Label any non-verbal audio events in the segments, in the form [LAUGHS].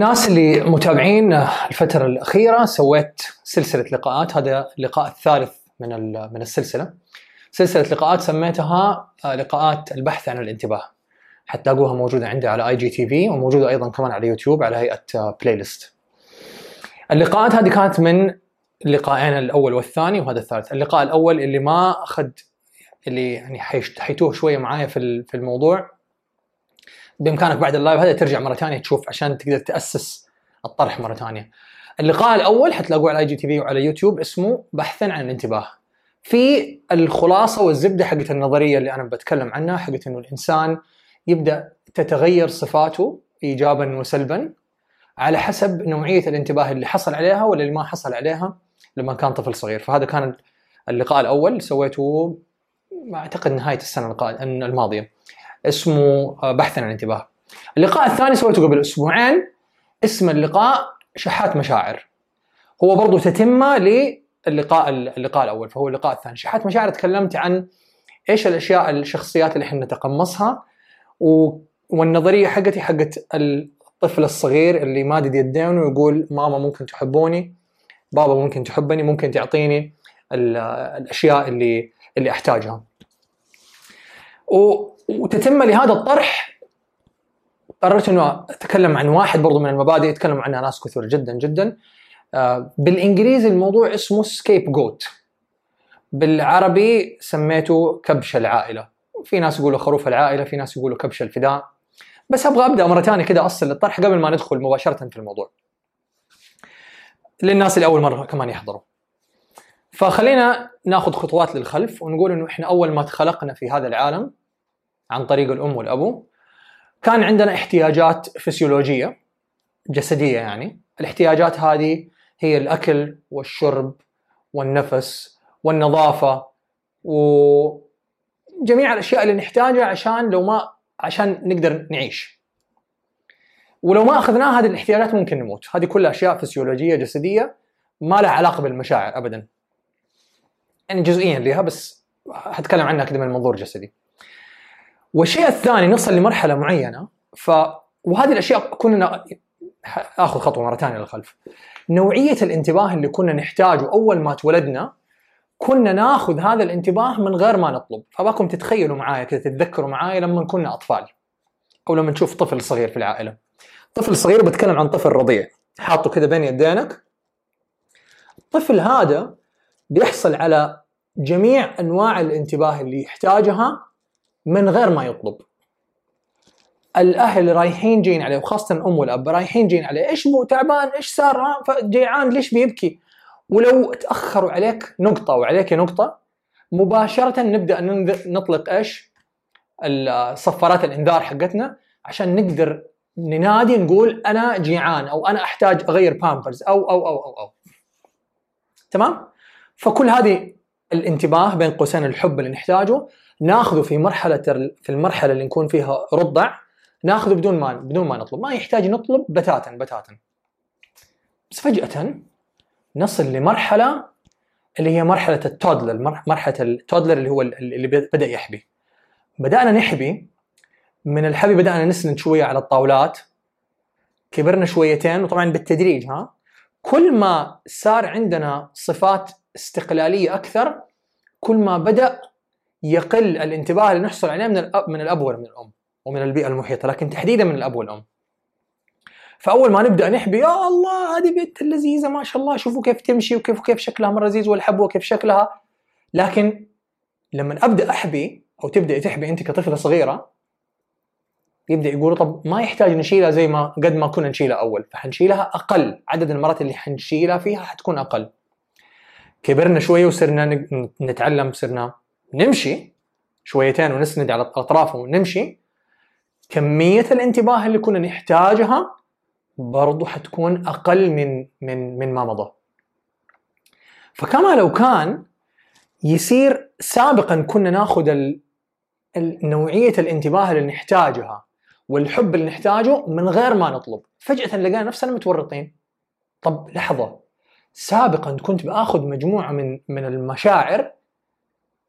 للناس اللي متابعين الفترة الأخيرة سويت سلسلة لقاءات. هذا اللقاء الثالث من من السلسلة. سلسلة لقاءات سميتها آه، لقاءات البحث عن الانتباه. حتلاقوها موجودة عندي على IGTV وموجودة أيضا كمان على يوتيوب على هيئة آه، playlist اللقاءات هذه كانت من اللقاءين الأول والثاني وهذا الثالث. اللقاء الأول اللي ما أخذ اللي يعني حيتوه شوية معايا في الموضوع بإمكانك بعد ال live هذا ترجع مرة ثانية تشوف عشان تقدر تأسس الطرح مرة ثانية. اللقاء الأول حتلاقوه على IGTV وعلى يوتيوب اسمه بحثا عن الانتباه. في الخلاصة والزبدة حقت النظرية اللي أنا بتكلم عنها حقت إنه الإنسان يبدأ تتغير صفاته ايجابا وسلبا على حسب نوعية الانتباه اللي حصل عليها ولا اللي ما حصل عليها لما كان طفل صغير، فهذا كان اللقاء الأول سويته أعتقد نهاية السنة الماضية. اسمه آه، بحثا عن الانتباه. اللقاء الثاني سويته قبل أسبوعين اسم اللقاء شحات مشاعر. هو برضو تتمة للقاء اللقاء الأول فهو اللقاء الثاني، شحات مشاعر تكلمت عن إيش الأشياء الشخصيات اللي إحنا نتقمصها و... والنظرية حقتي حقت الطفل الصغير اللي مادد يدين ويقول ماما ممكن تحبوني بابا ممكن تحبني ممكن تعطيني ال- الأشياء اللي اللي أحتاجها. وتتم لهذا الطرح قررت إنه أتكلم عن واحد برضو من المبادئ يتكلم عنها ناس كثر جدا جدا. آه، بالإنجليزي الموضوع اسمه سكيب جوت بالعربي سميته كبش العائلة. في ناس يقولوا خروف العائلة في ناس يقولوا كبش الفداء. بس أبغى أبدأ مرة ثانية كده أصل الطرح قبل ما ندخل مباشرة في الموضوع. للناس اللي اول مرة كمان يحضروا. فخلينا ناخذ خطوات للخلف ونقول إنه إحنا أول ما تخلقنا في هذا العالم عن طريق الأم والأبو. كان عندنا احتياجات فسيولوجية جسدية يعني. الاحتياجات هذه هي الأكل والشرب والنفس والنظافة وجميع الأشياء اللي نحتاجها عشان لو ما عشان نقدر نعيش. ولو ما اخذناها هذه الاحتياجات ممكن نموت. هذه كلها أشياء فسيولوجية جسدية ما لها علاقة بالمشاعر ابدا. يعني جزئيا لها بس حتكلم عنها كده من منظور جسدي. والشيء الثاني نصل لمرحلة معينة ف وهذه الأشياء كنا آخذ خطوة مرة ثانية للخلف. نوعية الانتباه اللي كنا نحتاجه أول ما تولدنا كنا ناخذ هذا الانتباه من غير ما نطلب. فباكم تتخيلوا معايا كذا تتذكروا معايا لما كنا أطفال أو لما نشوف طفل صغير في العائلة. طفل صغير بتكلم عن طفل رضيع. حاطه كذا بين يدينك. الطفل هذا بيحصل على جميع أنواع الانتباه اللي يحتاجها من غير ما يطلب. الأهل رايحين جايين عليه وخاصة الأم والأب رايحين جايين عليه. إيش بو تعبان؟ إيش صار؟ جيعان ليش بيبكي؟ ولو تأخروا عليك نقطة وعليك نقطة مباشرة نبدأ نطلق إيش؟ ال- صفارات الإنذار حقتنا عشان نقدر ننادي نقول أنا جيعان أو أنا أحتاج أغير بامبرز أو أو أو أو, أو. تمام؟ فكل هذه الانتباه بين قوسين الحب اللي نحتاجه. ناخذه في مرحلة في المرحلة اللي نكون فيها رضع ناخذه بدون ما بدون ما نطلب. ما يحتاج نطلب بتاتا بتاتا. بس فجأة نصل لمرحلة اللي هي مرحلة التودلر مر- مرحلة التودلر اللي هو ال- اللي بدأ يحبي. بدأنا نحبي من الحبي بدأنا نسند شوية على الطاولات. كبرنا شويتين وطبعا بالتدريج ها. كل ما صار عندنا صفات استقلالية أكثر كل ما بدأ يقل الانتباه اللي نحصل عليه من الاب من الأب ولا من الأم ومن البيئة المحيطة لكن تحديدا من الأب والأم. فأول ما نبدأ نحبي يا الله هذه بنت اللذيذة ما شاء الله شوفوا كيف تمشي وكيف كيف شكلها مرة لذيذ والحبوه كيف شكلها. لكن لما أبدأ أحبي أو تبدأ تحبي أنت كطفلة صغيرة يبدأ يقولوا طب ما يحتاج نشيلها زي ما قد ما كنا نشيلها أول فحنشيلها أقل. عدد المرات اللي حنشيلها فيها حتكون أقل. كبرنا شوية وصرنا نتعلم صرنا نمشي شويتين ونسند على الأطراف ونمشي. كمية الانتباه اللي كنا نحتاجها برضو حتكون أقل من من من ما مضى. فكما لو كان يصير سابقا كنا ناخذ نوعية الانتباه اللي نحتاجها والحب اللي نحتاجه من غير ما نطلب. فجأة لقينا نفسنا متورطين. طب لحظة. سابقا كنت بآخذ مجموعة من من المشاعر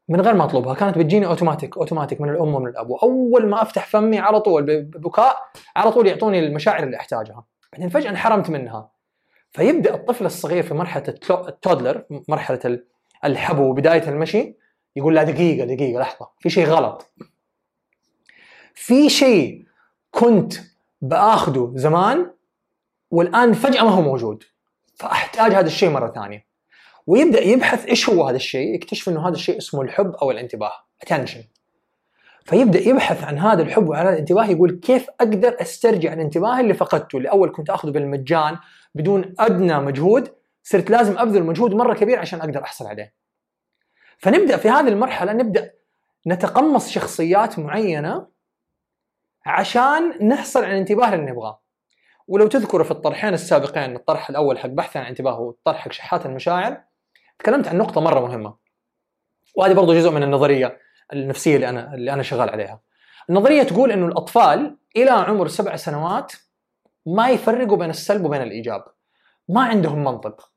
من غير ما أطلبها كانت بتجيني أوتوماتيك أوتوماتيك من الأم ومن الاب واول ما أفتح فمي على طول ببكاء على طول يعطوني المشاعر اللي أحتاجها. بعدين فجأة انحرمت منها. فيبدأ الطفل الصغير في مرحلة التودلر مرحلة الحبو وبداية المشي يقول لا دقيقة دقيقة لحظة في شيء غلط. في شيء كنت باخذه زمان والآن فجأة ما هو موجود. فأحتاج هذا الشيء مرة ثانية. ويبدأ يبحث إيش هو هذا الشيء يكتشف إنه هذا الشيء اسمه الحب أو الانتباه attention. فيبدأ يبحث عن هذا الحب وعن هذا الانتباه يقول كيف أقدر أسترجع الانتباه اللي فقدته؟ اللي اول كنت أخذه بالمجان بدون أدنى مجهود صرت لازم أبذل مجهود مرة كبير عشان أقدر أحصل عليه. فنبدأ في هذه المرحلة نبدأ نتقمص شخصيات معينة عشان نحصل على الانتباه اللي نبغاه. ولو تذكروا في الطرحين السابقين الطرح الأول حق بحث عن الانتباه والطرح حق شحات المشاعر تكلمت عن نقطة مرة مهمة. وهذه برضو جزء من النظرية النفسية اللي أنا اللي أنا شغال عليها. النظرية تقول إنه الأطفال إلى عمر سبع سنوات ما يفرقوا بين السلب وبين الإيجاب. ما عندهم منطق.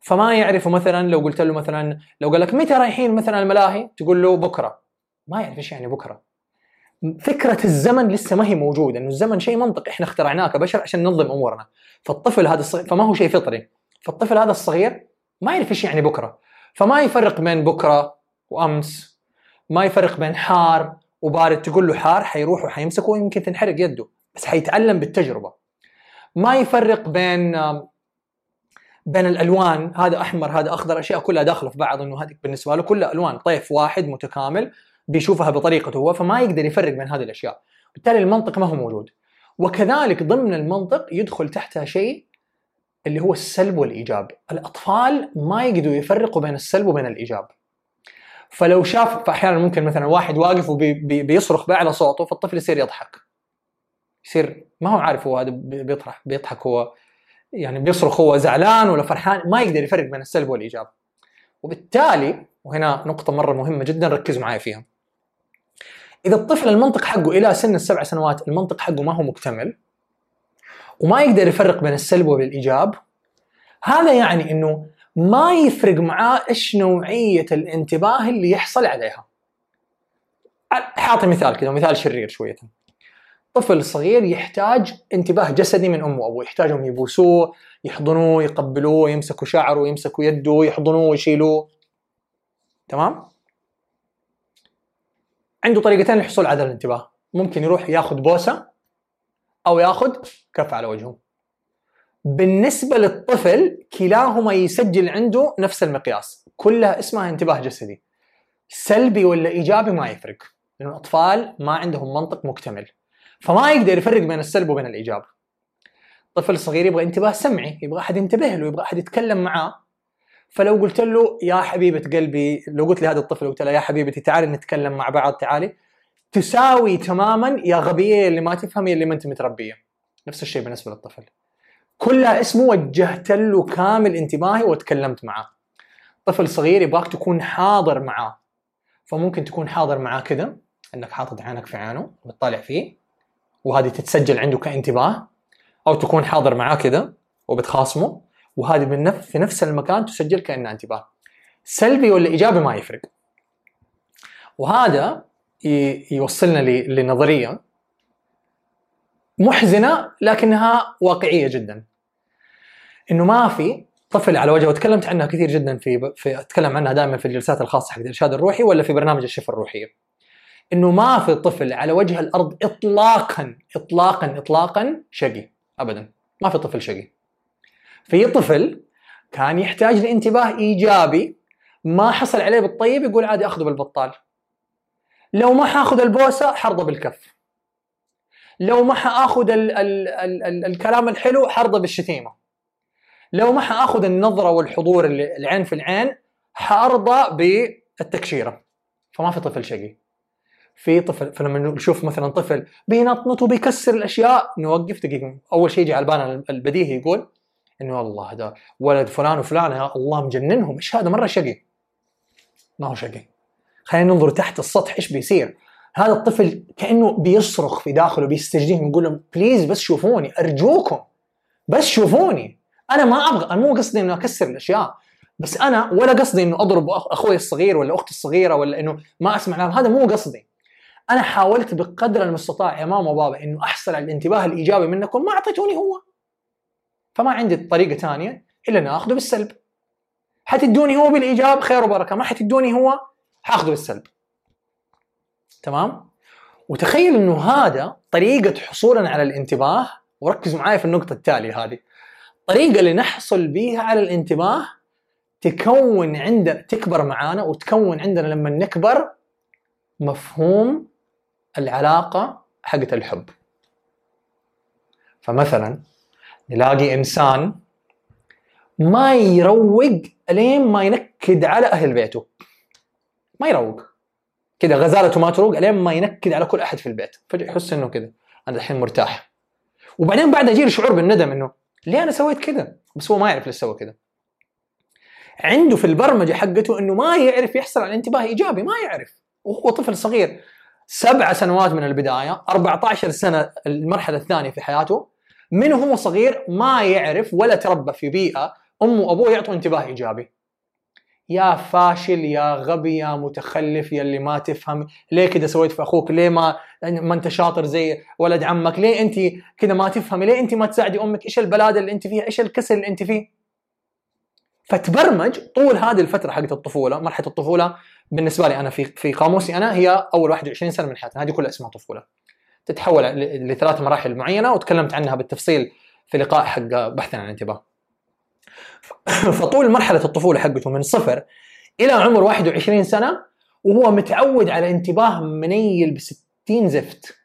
فما يعرفوا مثلا لو قلت له مثلا لو قال لك متى رايحين مثلا الملاهي؟ تقول له بكرة. ما يعرف إيش يعني بكرة. فكرة الزمن لسه ما هي موجودة. إنه الزمن شيء منطقي. إحنا اخترعناه كبشر عشان ننظم أمورنا. فالطفل هذا الصغير فما هو شيء فطري. فالطفل هذا الصغير ما يعرف إيش يعني بكرة. فما يفرق بين بكرة وأمس ما يفرق بين حار وبارد تقول له حار حيروح وحيمسكه ويمكن تنحرق يده بس حيتعلم بالتجربة. ما يفرق بين بين الألوان هذا أحمر هذا أخضر أشياء كلها داخلة في بعض إنه هذه بالنسبة له كلها ألوان طيف واحد متكامل بيشوفها بطريقته هو فما يقدر يفرق بين هذه الأشياء. بالتالي المنطق ما هو موجود. وكذلك ضمن المنطق يدخل تحتها شيء اللي هو السلب والإيجاب. الأطفال ما يقدروا يفرقوا بين السلب وبين الإيجاب. فلو شاف فأحيانا ممكن مثلا واحد واقف وبيصرخ بأعلى صوته فالطفل يصير يضحك. يصير ما هو عارف هو هذا بيطرح بيضحك هو. يعني بيصرخ هو زعلان ولا فرحان ما يقدر يفرق بين السلب والإيجاب. وبالتالي وهنا نقطة مرة مهمة جدا ركزوا معي فيها. إذا الطفل المنطق حقه إلى سن السبع سنوات المنطق حقه ما هو مكتمل. وما يقدر يفرق بين السلب والايجاب هذا يعني إنه ما يفرق معاه إيش نوعية الانتباه اللي يحصل عليها. حاطي مثال كذا مثال شرير شوية. طفل صغير يحتاج انتباه جسدي من أمه وابوه، يحتاجهم يبوسوه، يحضنوه، يقبلوه، يمسكوا شعره، يمسكوا يده، يحضنوه، يشيلوه. تمام؟ عنده طريقتين للحصول على الانتباه، ممكن يروح ياخذ بوسة أو يأخذ كف على وجهه. بالنسبة للطفل كلاهما يسجل عنده نفس المقياس. كلها اسمها انتباه جسدي. سلبي ولا إيجابي ما يفرق. لأن الأطفال ما عندهم منطق مكتمل. فما يقدر يفرق بين السلب وبين الإيجاب. طفل صغير يبغى انتباه سمعي يبغى أحد ينتبه له يبغى أحد يتكلم معاه. فلو قلت له يا حبيبة قلبي لو قلت لهذا الطفل قلت له يا حبيبتي تعالي نتكلم مع بعض تعالي. تساوي تماما يا غبية اللي ما تفهمي اللي ما أنت متربية. نفس الشيء بالنسبة للطفل. كلها اسمه وجهت له كامل انتباهي وتكلمت معاه. طفل صغير يبغاك تكون حاضر معاه. فممكن تكون حاضر معاه كذا إنك حاطط عينك في عينه وبتطالع فيه وهذه تتسجل عنده كانتباه. أو تكون حاضر معاه كذا وبتخاصمه وهذه بالنفس في نفس المكان تسجل كأنها انتباه. سلبي ولا إيجابي ما يفرق. وهذا يوصلنا لنظرية محزنة لكنها واقعية جدا. إنه ما في طفل على وجهه وتكلمت عنها كثير جدا في في أتكلم عنها دائما في الجلسات الخاصة حق الإرشاد الروحي ولا في برنامج الشفه الروحيه إنه ما في طفل على وجه الأرض اطلاقا اطلاقا اطلاقا شقي. ابدا. ما في طفل شقي. في طفل كان يحتاج لانتباه إيجابي ما حصل عليه بالطيب يقول عادي أخذه بالبطال. لو ما حاخذ البوسة حرضه بالكف. لو ما حاخذ ال ال ال ال الكلام الحلو حرضه بالشتيمة. لو ما حاخذ النظرة والحضور العين في العين حارضى بالتكشيرة. فما في طفل شقي. في طفل فلما نشوف مثلا طفل بينطنط وبيكسر الأشياء نوقف دقيقة. أول شيء يجي على بالنا البديهي يقول إنه والله هذا ولد فلان وفلان الله مجننهم إيش هذا؟ مرة شقي. ما هو شقي. خلينا ننظر تحت السطح إيش بيصير. هذا الطفل كأنه بيصرخ في داخله بيستجديهم يقول لهم بليز بس شوفوني أرجوكم بس شوفوني. أنا ما أبغى أنا مو قصدي انه أكسر الأشياء بس أنا ولا قصدي انه أضرب أخوي الصغير ولا أختي الصغيرة ولا إنه ما أسمع لهم هذا مو قصدي. أنا حاولت بقدر المستطاع يا ماما وبابا إنه احصل على الانتباه الإيجابي منكم ما أعطيتوني هو. فما عندي طريقة ثانية إلا اني اخذه بالسلب. حتدوني هو بالإيجاب خير وبركة ما حتدوني هو حاخذه بالسلب. تمام؟ وتخيل إنه هذا طريقة حصولنا على الانتباه وركزوا معي في النقطة التالية هذه. الطريقة اللي نحصل بيها على الانتباه تكون عندنا تكبر معانا وتكون عندنا لما نكبر مفهوم العلاقة حقت الحب. فمثلا نلاقي إنسان ما يروق لين ما ينكد على أهل بيته. ما يروق. كذا غزالته ما تروق لين ما ينكد على كل أحد في البيت. فجأة يحس إنه كذا. أنا الحين مرتاح. وبعدين بعد يجي شعور بالندم إنه ليه أنا سويت كذا؟ بس هو ما يعرف ليش سوى كذا. عنده في البرمجة حقته إنه ما يعرف يحصل على انتباه إيجابي ما يعرف. وهو طفل صغير. سبع سنوات من البداية 14 سنة المرحلة الثانية في حياته. من هو صغير ما يعرف ولا تربى في بيئة أمه وأبوه يعطوا انتباه إيجابي. يا فاشل يا غبي يا متخلف يا اللي ما تفهم. ليه كده سويت في أخوك ليه ما ما أنت شاطر زي ولد عمك؟ ليه أنت كده ما تفهمي ليه أنت ما تساعدي أمك؟ إيش البلاده اللي أنت فيها؟ إيش الكسل اللي أنت فيه؟ فتبرمج طول هذه الفترة حقت الطفولة مرحلة الطفولة. بالنسبة لي أنا في في قاموسي أنا هي أول 21 سنة من حياتنا هذه كلها اسمها طفولة. تتحول لثلاث مراحل معينة وتكلمت عنها بالتفصيل في لقاء حق بحثا عن الانتباه. [LAUGHS] فطول مرحلة الطفولة حقته من صفر إلى عمر 21 سنة وهو متعود على انتباه منيل ب 60 زفت.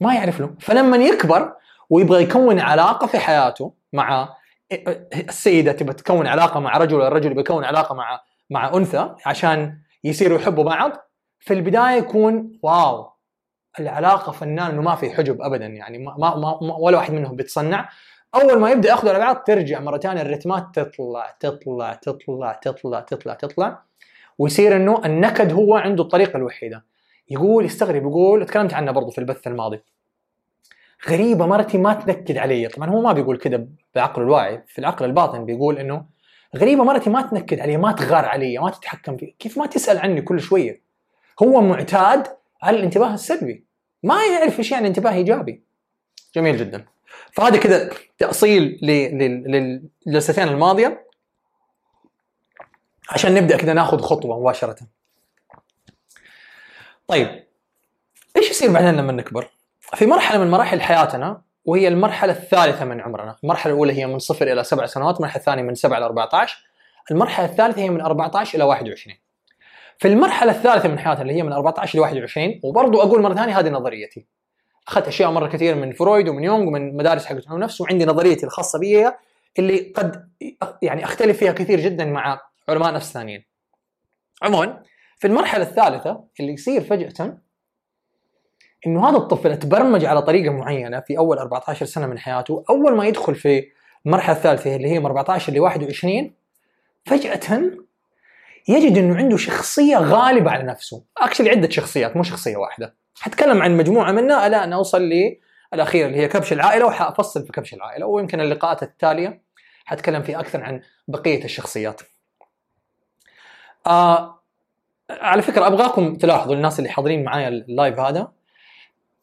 ما يعرف له فلما يكبر ويبغى يكون علاقة في حياته مع السيدة تبغى تكون علاقة مع رجل والرجل يبغى يكون علاقة مع مع أنثى عشان يصيروا يحبوا بعض في البداية يكون واو العلاقة فنان إنه ما في حجب ابدا يعني ما, ما, ما ولا واحد منهم بيتصنع. أول ما يبدأ ياخذوا على بعض ترجع مرة ثانية الرتمات تطلع تطلع تطلع تطلع تطلع تطلع. ويصير إنه النكد هو عنده الطريقة الوحيدة. يقول يستغرب يقول تكلمت عنه برضه في البث الماضي. غريبة مرتي ما تنكد علي. طبعا هو ما بيقول كذا بعقله الواعي في العقل الباطن بيقول إنه غريبة مرتي ما تنكد علي ما تغار علي ما تتحكم في كيف ما تسأل عني كل شوية. هو معتاد على الانتباه السلبي. ما يعرف إيش يعني انتباه إيجابي. جميل جدا. فهذا كذا تأصيل للجلستين الماضية. عشان نبدأ كذا ناخذ خطوة مباشرة. طيب إيش يصير بعدين لما نكبر؟ في مرحلة من مراحل حياتنا وهي المرحلة الثالثة من عمرنا. المرحلة الأولى هي من صفر إلى سبع سنوات المرحلة الثانية من سبع إلى 14 المرحلة الثالثة هي من 14 إلى 21 في المرحلة الثالثة من حياتنا اللي هي من 14 ل 21 وبرضو أقول مرة ثانية هذه نظريتي. أخذت أشياء مرة كثير من فرويد ومن يونغ ومن مدارس حقت علم النفس وعندي نظريتي الخاصة بي اللي قد يعني أختلف فيها كثير جدا مع علماء نفس ثانيين. عموما في المرحلة الثالثة اللي يصير فجأة إنه هذا الطفل تبرمج على طريقة معينة في أول 14 سنة من حياته، أول ما يدخل في المرحلة الثالثة اللي هي من 14 ل 21 فجأة يجد إنه عنده شخصية غالبة على نفسه، اكشلي عدة شخصيات مو شخصية واحدة. حتكلم عن مجموعة منها إلى ان اوصل للاخيره اللي هي كبش العائلة وحأفصل في كبش العائلة ويمكن اللقاءات التالية حتكلم في أكثر عن بقية الشخصيات. آه على فكرة أبغاكم تلاحظوا الناس اللي حاضرين معايا اللايف هذا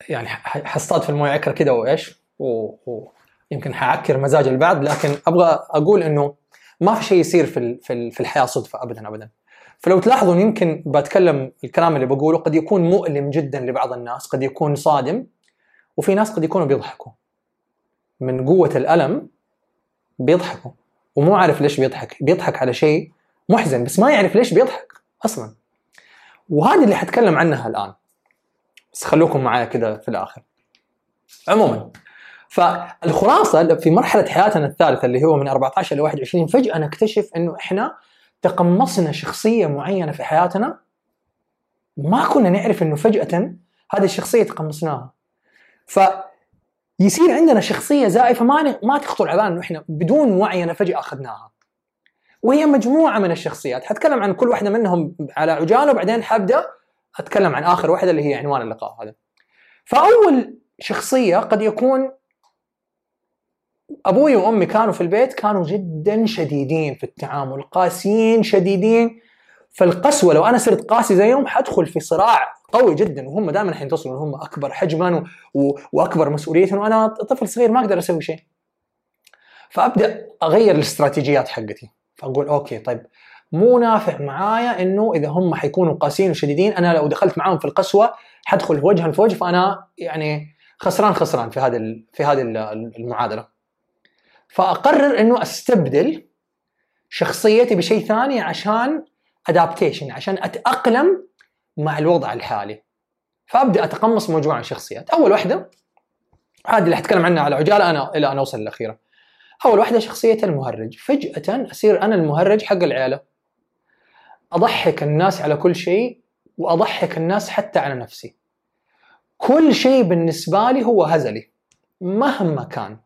يعني حصطاد في الموية عكره كده وإيش ويمكن حعكر مزاج البعض لكن أبغى أقول إنه ما في شيء يصير في في الحياة صدفة ابدا ابدا. فلو تلاحظوا يمكن بتكلم الكلام اللي بقوله قد يكون مؤلم جدا لبعض الناس قد يكون صادم وفي ناس قد يكونوا بيضحكوا. من قوة الألم بيضحكوا. ومو عارف ليش بيضحك بيضحك على شيء محزن بس ما يعرف ليش بيضحك أصلا. وهذه اللي حتكلم عنها الآن. بس خلوكم معايا كده في الآخر. عموما فالخلاصة في مرحلة حياتنا الثالثة اللي هو من 14 ل 21 فجأة نكتشف إنه إحنا تقمصنا شخصية معينة في حياتنا ما كنا نعرف إنه فجأة هذه الشخصية تقمصناها. ف يصير عندنا شخصية زائفة ما ما تخطر على بالنا إحنا بدون وعي أنا فجأة أخذناها. وهي مجموعة من الشخصيات. حتكلم عن كل واحدة منهم على عجالة وبعدين حابدا أتكلم عن آخر واحدة اللي هي عنوان اللقاء هذا. فأول شخصية قد يكون أبوي وأمي كانوا في البيت كانوا جدا شديدين في التعامل قاسيين شديدين. فالقسوة لو أنا صرت قاسي زيهم حدخل في صراع قوي جدا وهم دائما حينتصروا هم أكبر حجما و... وأكبر مسؤوليه وأنا طفل صغير ما أقدر أسوي شيء. فأبدأ أغير الاستراتيجيات حقتي. فأقول أوكي طيب مو نافع معايا إنه إذا هم حيكونوا قاسيين وشديدين أنا لو دخلت معاهم في القسوة حدخل وجها في وجه فأنا يعني خسران خسران في هذا في هذه المعادلة. فأقرر إنه أستبدل شخصيتي بشيء ثاني عشان ادابتيشن عشان أتأقلم مع الوضع الحالي. فأبدأ أتقمص مجموعه من الشخصيات. أول واحدة هذه اللي حتكلم عنها على عجالة أنا إلى أن أوصل للأخيرة. أول واحدة شخصية المهرج. فجأة اصير أنا المهرج حق العيلة. أضحك الناس على كل شيء وأضحك الناس حتى على نفسي. كل شيء بالنسبة لي هو هزلي مهما كان.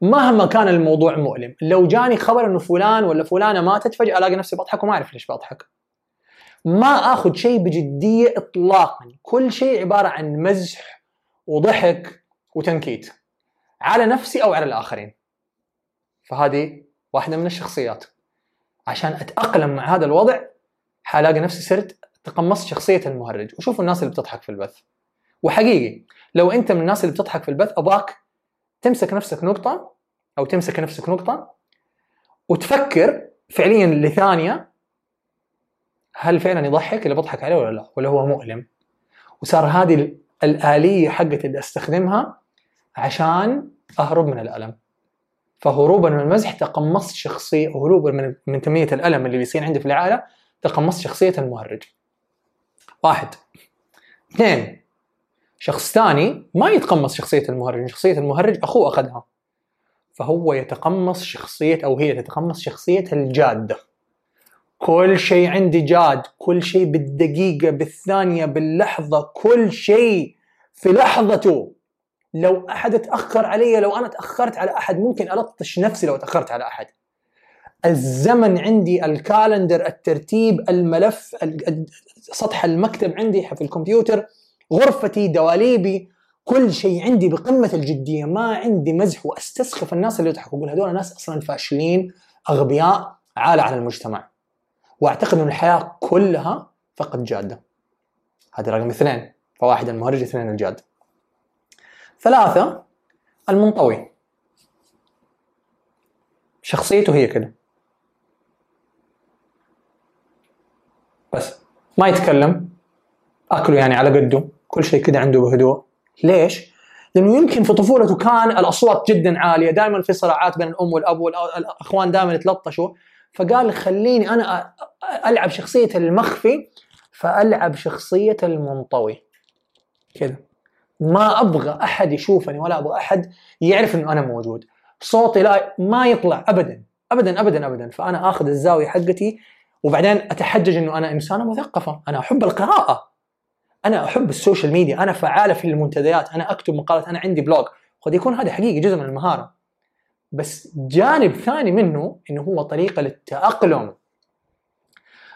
مهما كان الموضوع مؤلم. لو جاني خبر إنه فلان ولا فلانة ماتت فجأة ألاقي نفسي بضحك وما أعرف ليش بضحك. ما آخذ شيء بجدية اطلاقا. كل شيء عبارة عن مزح وضحك وتنكيت. على نفسي أو على الآخرين. فهذه واحدة من الشخصيات. عشان أتأقلم مع هذا الوضع حلاقي نفسي صرت تقمصت شخصية المهرج. وشوفوا الناس اللي بتضحك في البث. وحقيقي لو أنت من الناس اللي بتضحك في البث ابغاك تمسك نفسك نقطة أو تمسك نفسك نقطة وتفكر فعليا لثانية هل فعلا يضحك اللي بضحك عليه ولا لا ولا هو مؤلم. وصار هذه الآلية حقتي اللي أستخدمها عشان أهرب من الألم. فهروبا من المزح تقمصت شخصية هروبا من من كمية الألم اللي بيصير عندي في العائلة تقمصت شخصية المهرج. واحد. اثنين. شخص ثاني ما يتقمص شخصية المهرج شخصية المهرج أخوه أخذها. فهو يتقمص شخصية أو هي تتقمص شخصية الجادة كل شيء عندي جاد كل شيء بالدقيقة بالثانية باللحظة كل شيء في لحظته. لو أحد تأخر علي لو أنا تأخرت على أحد ممكن ألطش نفسي لو تأخرت على أحد. الزمن عندي الكالندر الترتيب الملف سطح المكتب عندي في الكمبيوتر غرفتي دواليبي كل شيء عندي بقمة الجدية. ما عندي مزح وأستسخف الناس اللي يضحكوا. أقول هذول ناس أصلا فاشلين أغبياء عالة على المجتمع. وأعتقد إن الحياة كلها فقط جادة. هذا رقم اثنين. فواحد المهرج اثنين الجاد. ثلاثة المنطوي. شخصيته هي كده. بس ما يتكلم. أكله يعني على قده. كل شيء كده عنده بهدوء. ليش؟ لأنه يمكن في طفولته كان الأصوات جدا عالية. دائما في صراعات بين الأم والأب والأخوان دائما يتلطشوا. فقال خليني أنا ألعب شخصية المخفي فألعب شخصية المنطوي. كذا. ما أبغى أحد يشوفني ولا أبغى أحد يعرف إنه أنا موجود. صوتي لا ما يطلع ابدا. ابدا ابدا ابدا. فأنا آخذ الزاوية حقتي وبعدين أتحجج إنه أنا إنسانة مثقفة. أنا أحب القراءة. أنا أحب ال social media أنا فعالة في المنتديات أنا أكتب مقالات أنا عندي blog. قد يكون هذا حقيقي جزء من المهارة. بس جانب ثاني منه إنه هو طريقة للتأقلم.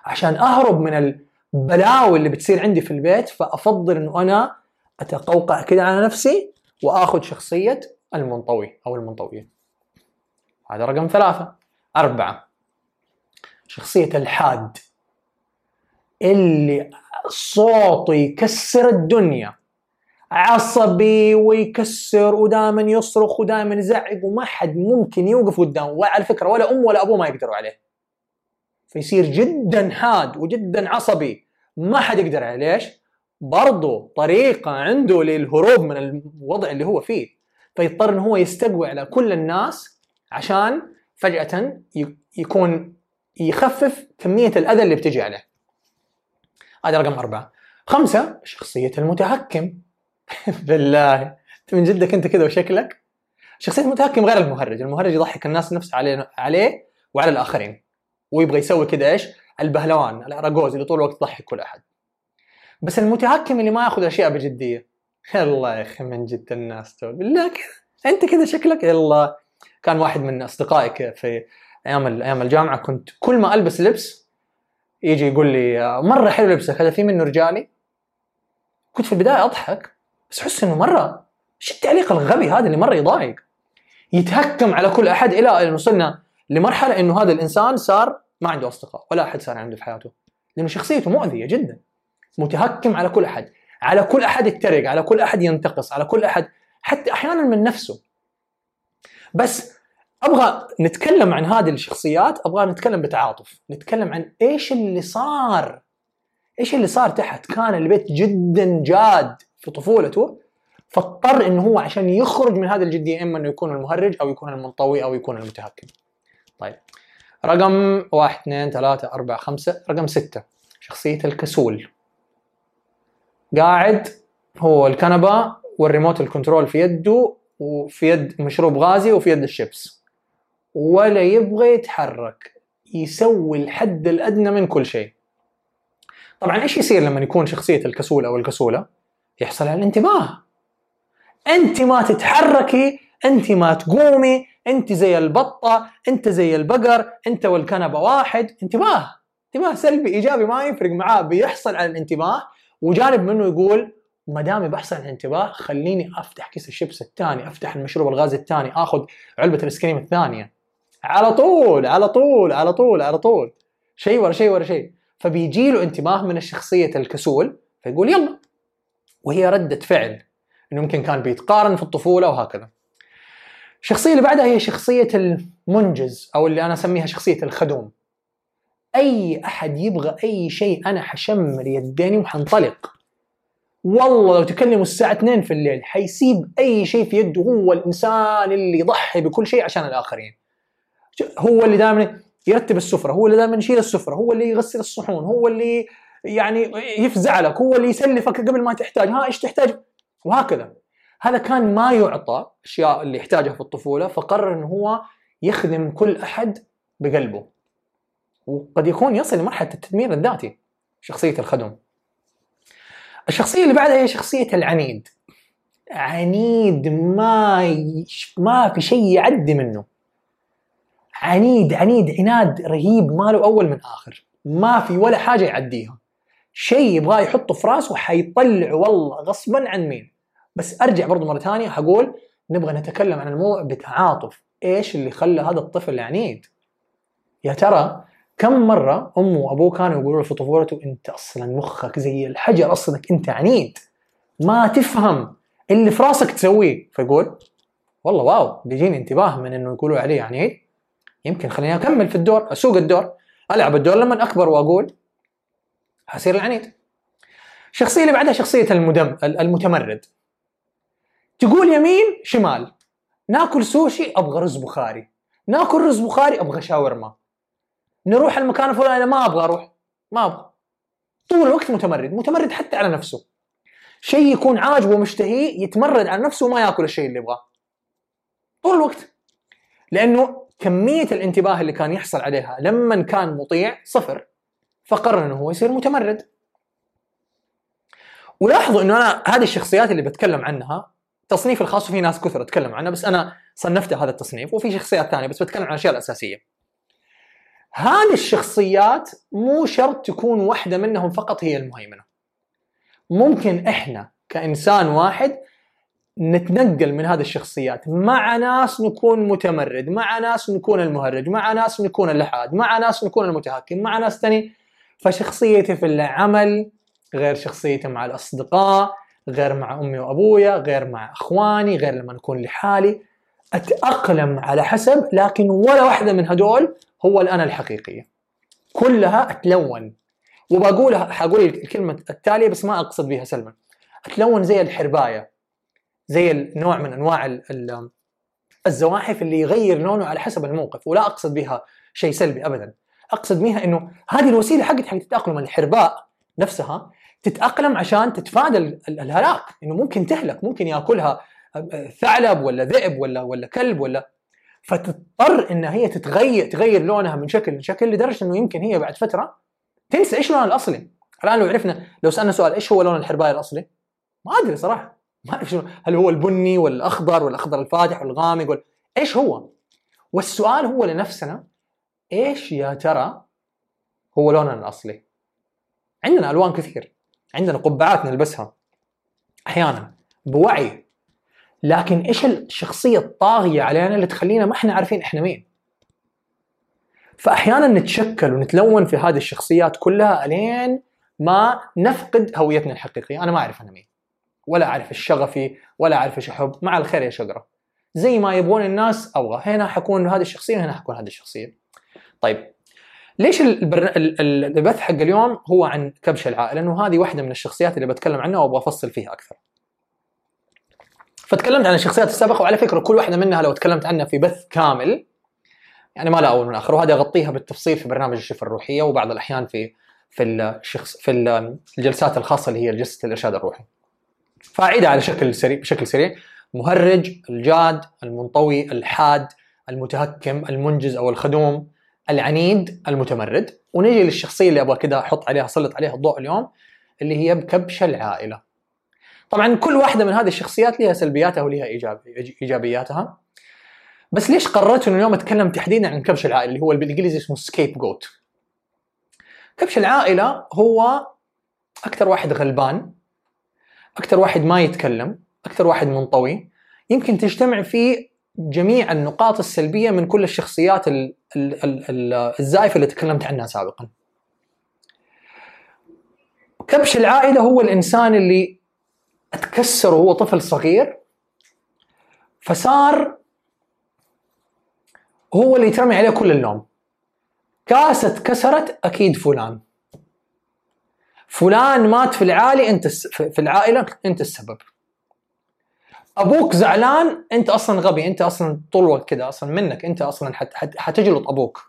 عشان أهرب من البلاوي اللي بتصير عندي في البيت فأفضل إنه أنا أتقوقع كده على نفسي وأخذ شخصية المنطوي أو المنطوية. هذا رقم ثلاثة. أربعة. شخصية الحاد. اللي صوته يكسر الدنيا. عصبي ويكسر ودائما يصرخ ودائما يزعق وما حد ممكن يوقف قدامه وعلى فكرة ولا امه ولا ابوه ما يقدروا عليه. فيصير جدا حاد وجدا عصبي ما حد يقدر عليه. ليش؟ برضو طريقة عنده للهروب من الوضع اللي هو فيه. فيضطر انه هو يستقوي على كل الناس عشان فجأة يكون يخفف كمية الأذى اللي بتجي عليه. هذا رقم أربعة. خمسة شخصية المتهكم [LAUGHS] بالله. من جدك أنت كذا وشكلك. شخصية المتهكم غير المهرج. المهرج يضحك الناس نفسه عليه عليه وعلى الآخرين. ويبغى يسوي كذا إيش؟ البهلوان الأراجوز اللي طول الوقت يضحك كل أحد. بس المتهكم اللي ما ياخذ أشياء بجدية. الله يا أخي من جد الناس تقول بالله كذا. أنت كذا شكلك؟ يلا. كان واحد من اصدقائي في أيام أيام الجامعة كنت كل ما ألبس لبس يجي يقول لي مرة حلو لبسك هذا في منه رجالي. كنت في البداية أضحك بس أحس إنه مرة إيش التعليق الغبي هذا اللي مرة يضايق؟ يتهكم على كل أحد إلى ان وصلنا لمرحلة إنه هذا الإنسان صار ما عنده أصدقاء ولا أحد صار عنده في حياته. لأنه شخصيته مؤذية جدا متهكم على كل أحد على كل أحد يتريق على كل أحد ينتقص على كل أحد حتى أحيانا من نفسه. بس أبغى نتكلم عن هذه الشخصيات أبغى نتكلم بتعاطف. نتكلم عن إيش اللي صار. إيش اللي صار تحت؟ كان البيت جدا جاد في طفولته فاضطر انه هو عشان يخرج من هذه الجديه إما إنه يكون المهرج أو يكون المنطوي أو يكون المتهكم. طيب رقم واحد اثنين ثلاثة أربعة خمسة رقم ستة شخصية الكسول. قاعد هو الكنبة وال remote ال control في يده وفي يد مشروب غازي وفي يد الشيبس. ولا يبغى يتحرك يسوي الحد الأدنى من كل شيء. طبعا إيش يصير لما يكون شخصية الكسول أو الكسولة؟ يحصل على الانتباه أنت ما تتحركي أنت ما تقومي أنت زي البطة أنت زي البقر أنت والكنبة واحد. انتباه انتباه سلبي إيجابي ما يفرق معاه بيحصل على الانتباه وجانب منه يقول ما دامي بحصل على الانتباه خليني أفتح كيس الشيبس الثاني أفتح المشروب الغاز الثاني آخذ علبة ال ice cream الثانية. على طول على طول على طول على طول. شيء ورا شيء ورا شيء. فبيجي له انتباه من الشخصية الكسول فيقول يلا. وهي ردة فعل إنه يمكن كان بيتقارن في الطفولة وهكذا. الشخصية اللي بعدها هي شخصية المنجز أو اللي أنا أسميها شخصية الخدوم. أي أحد يبغى أي شيء أنا حشمر يديني وحنطلق. والله لو تكلموا الساعة 2 في الليل حيسيب أي شيء في يده هو الإنسان اللي يضحي بكل شيء عشان الآخرين. هو اللي دائما يرتب السفرة هو اللي دائما يشيل السفرة هو اللي يغسل الصحون هو اللي يعني يفزع لك هو اللي يسلفك قبل ما تحتاج. ها إيش تحتاج؟ وهكذا. هذا كان ما يعطى أشياء اللي يحتاجها في الطفولة فقرر إنه هو يخدم كل أحد بقلبه. وقد يكون يصل لمرحلة التدمير الذاتي شخصية الخدم. الشخصية اللي بعدها هي شخصية العنيد. عنيد ما. ما في شيء يعدي منه. عنيد عنيد عناد رهيب ما له أول من آخر. ما في ولا حاجة يعديها. شيء يبغاه يحطه في راسه حيطلع والله غصبا عن مين. بس أرجع برضو مرة ثانية حقول نبغى نتكلم عن الموضوع بتعاطف. إيش اللي خلى هذا الطفل عنيد؟ يا ترى كم مرة أمه وأبوه كانوا يقولوا له في طفولته أنت أصلا مخك زي الحجر أصلك أنت عنيد. ما تفهم اللي في راسك تسويه. فيقول والله واو بيجيني انتباه من إنه يقولوا علي عنيد. يمكن خليني أكمل في الدور أسوق الدور ألعب الدور لما أكبر وأقول حصير العنيد. الشخصيه اللي بعدها شخصية المدم المتمرد. تقول يمين شمال. ناكل سوشي أبغى رز بخاري. ناكل رز بخاري أبغى شاورما. نروح المكان الفلاني ما أبغى أروح ما أبغى. طول الوقت متمرد متمرد حتى على نفسه. شيء يكون عاجبه ومشتهيه يتمرد على نفسه وما ياكل الشيء اللي يبغاه. طول الوقت. لأنه كمية الانتباه اللي كان يحصل عليها لما كان مطيع صفر فقرر إنه هو يصير متمرد ولاحظوا إنه أنا هذه الشخصيات اللي بتكلم عنها تصنيف الخاص وفي ناس كثر اتكلم عنها بس أنا صنفت هذا التصنيف وفي شخصيات ثانية بس بتكلم عن الأشياء الأساسية. هذه الشخصيات مو شرط تكون واحدة منهم فقط هي المهيمنة. ممكن إحنا كإنسان واحد نتنقل من هذه الشخصيات. مع ناس نكون متمرد مع ناس نكون المهرج مع ناس نكون اللحاد مع ناس نكون المتهكم مع ناس ثاني فشخصيتي في العمل غير شخصيتي مع الأصدقاء غير مع أمي وأبويا غير مع إخواني غير لما نكون لحالي. أتأقلم على حسب لكن ولا واحدة من هدول هو الانا الحقيقية. كلها أتلون. وبقولها حقول الكلمة التالية بس ما أقصد بها سلما أتلون زي الحرباية. زي النوع من أنواع الزواحف اللي يغير لونه على حسب الموقف ولا أقصد بها شيء سلبي ابدا. أقصد بها إنه هذه الوسيلة حقت حق التاقلم الحرباء نفسها تتأقلم عشان تتفادى الهلاك إنه ممكن تهلك ممكن يأكلها ثعلب ولا ذئب ولا ولا كلب ولا فتضطر ان هي تتغير تغير لونها من شكل لشكل لدرجة إنه يمكن هي بعد فترة تنسى إيش لونها الأصلي. الآن لو عرفنا لو سألنا سؤال إيش هو لون الحربايه الأصلي؟ ما أدري صراحة. ما اعرف شنو. هل هو البني ولا الاخضر ولا الاخضر الفاتح ولا الغامق ولا إيش هو؟ والسؤال هو لنفسنا إيش يا ترى هو لوننا الأصلي؟ عندنا ألوان كثير عندنا قبعات نلبسها أحيانا بوعي لكن إيش الشخصية الطاغية علينا اللي تخلينا ما إحنا عارفين إحنا مين؟ فأحيانا نتشكل ونتلون في هذه الشخصيات كلها الين ما نفقد هويتنا الحقيقية. أنا ما أعرف أنا مين. ولا أعرف إيش شغفي ولا أعرف إيش أحب. مع الخير يا شقره زي ما يبغون الناس أبغى. هنا حكون هذه الشخصية وهنا حكون هذه الشخصية. طيب ليش البر... البث حق اليوم هو عن كبش العائلة؟ لأنه هذه واحدة من الشخصيات اللي بتكلم عنها وأبغى أفصل فيها أكثر. فتكلمت عن الشخصيات السابقة وعلى فكرة كل واحدة منها لو تكلمت عنها في بث كامل يعني ما لا أول من آخر. وهذه أغطيها بالتفصيل في برنامج الشفه الروحية وبعض الأحيان في في الشخص في الجلسات الخاصة اللي هي جلسة الإرشاد الروحي. فاعيدها على شكل سريع بشكل سريع مهرج، الجاد، المنطوي، الحاد، المتهكم، المنجز أو الخدوم، العنيد، المتمرد، ونجي للشخصية اللي أبغى كذا أحط عليها أسلط عليها الضوء اليوم اللي هي بكبش العائلة. طبعا كل واحدة من هذه الشخصيات لها سلبياتها ولها إيجابياتها. بس ليش قررت إنه اليوم أتكلم تحديدا عن كبش العائلة اللي هو بالإنجليزي اسمه سكيب جوت. كبش العائلة هو أكثر واحد غلبان أكثر واحد ما يتكلم أكثر واحد منطوي. يمكن تجتمع فيه جميع النقاط السلبية من كل الشخصيات الزائفة اللي تكلمت عنها سابقا. كبش العائلة هو الإنسان اللي اتكسر وهو طفل صغير فصار هو اللي يترمي عليه كل اللوم كاسة كسرت أكيد فلان. فلان مات في العالي أنت في العائلة أنت السبب. أبوك زعلان أنت أصلا غبي أنت أصلا طول الوقت كذا أصلا منك أنت أصلا حتجلط أبوك.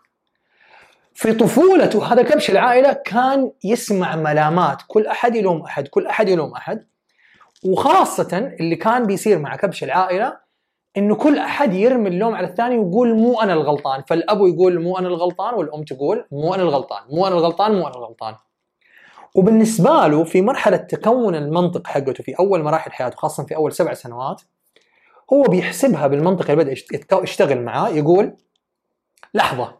في طفولته هذا كبش العائلة كان يسمع ملامات كل أحد يلوم أحد كل أحد يلوم أحد. وخاصة اللي كان بيصير مع كبش العائلة إنه كل أحد يرمي اللوم على الثاني ويقول مو أنا الغلطان. فالاب يقول مو أنا الغلطان والأم تقول مو أنا الغلطان مو أنا الغلطان مو أنا الغلطان. وبالنسبة له في مرحلة تكون المنطق حقته في أول مراحل حياته خاصة في أول سبع سنوات هو بيحسبها بالمنطق اللي بدأ يشتغل معاه يقول لحظة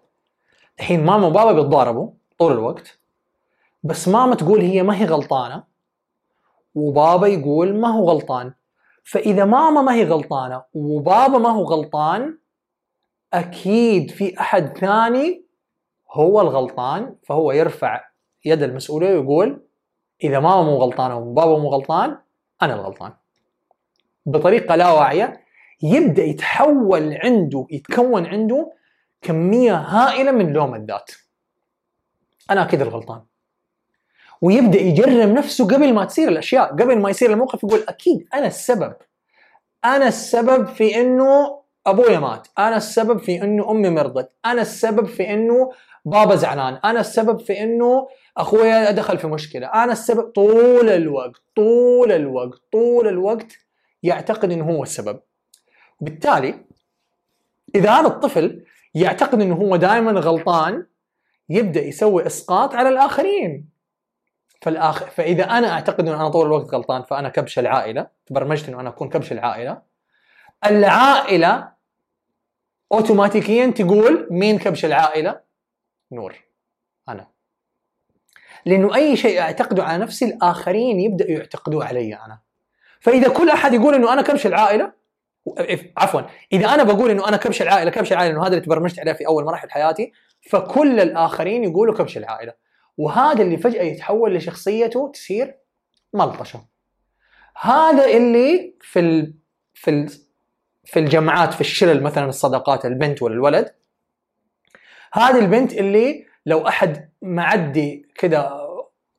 الحين ماما وبابا بيتضاربوا طول الوقت بس ماما تقول هي ما هي غلطانة وبابا يقول ما هو غلطان. فإذا ماما ما هي غلطانة وبابا ما هو غلطان أكيد في أحد ثاني هو الغلطان فهو يرفع يد المسؤوليه ويقول إذا ماما مو غلطانة وبابا مو غلطان أنا الغلطان. بطريقة لا واعية يبدأ يتحول عنده يتكون عنده كمية هائلة من لوم الذات. أنا أكيد الغلطان. ويبدأ يجرم نفسه قبل ما تصير الأشياء قبل ما يصير الموقف يقول أكيد أنا السبب. أنا السبب في إنه أبويا مات. أنا السبب في إنه أمي مرضت. أنا السبب في إنه بابا زعلان. أنا السبب في إنه أخويا دخل في مشكلة. أنا السبب طول الوقت طول الوقت طول الوقت يعتقد إنه هو السبب. وبالتالي إذا هذا الطفل يعتقد إنه هو دائما غلطان يبدأ يسوي إسقاط على الآخرين. فالاخر فإذا أنا أعتقد إنه أنا طول الوقت غلطان فأنا كبش العائلة تبرمجت إنه أنا أكون كبش العائلة. العائلة اوتوماتيكيا تقول مين كبش العائلة؟ نور. أنا. لأنه أي شيء أعتقده على نفسي الآخرين يبداوا يعتقدوه علي أنا. فإذا كل أحد يقول إنه أنا كبش العائلة عفوا إذا أنا بقول إنه أنا كبش العائلة كبش العائلة إنه هذا اللي تبرمجت عليه في أول مراحل حياتي فكل الآخرين يقولوا كبش العائلة. وهذا اللي فجأة يتحول لشخصيته تصير ملطشة. هذا اللي في ال في ال في الجامعات في الشلل مثلا الصداقات البنت ولا الولد. هذه البنت اللي لو أحد معدي كذا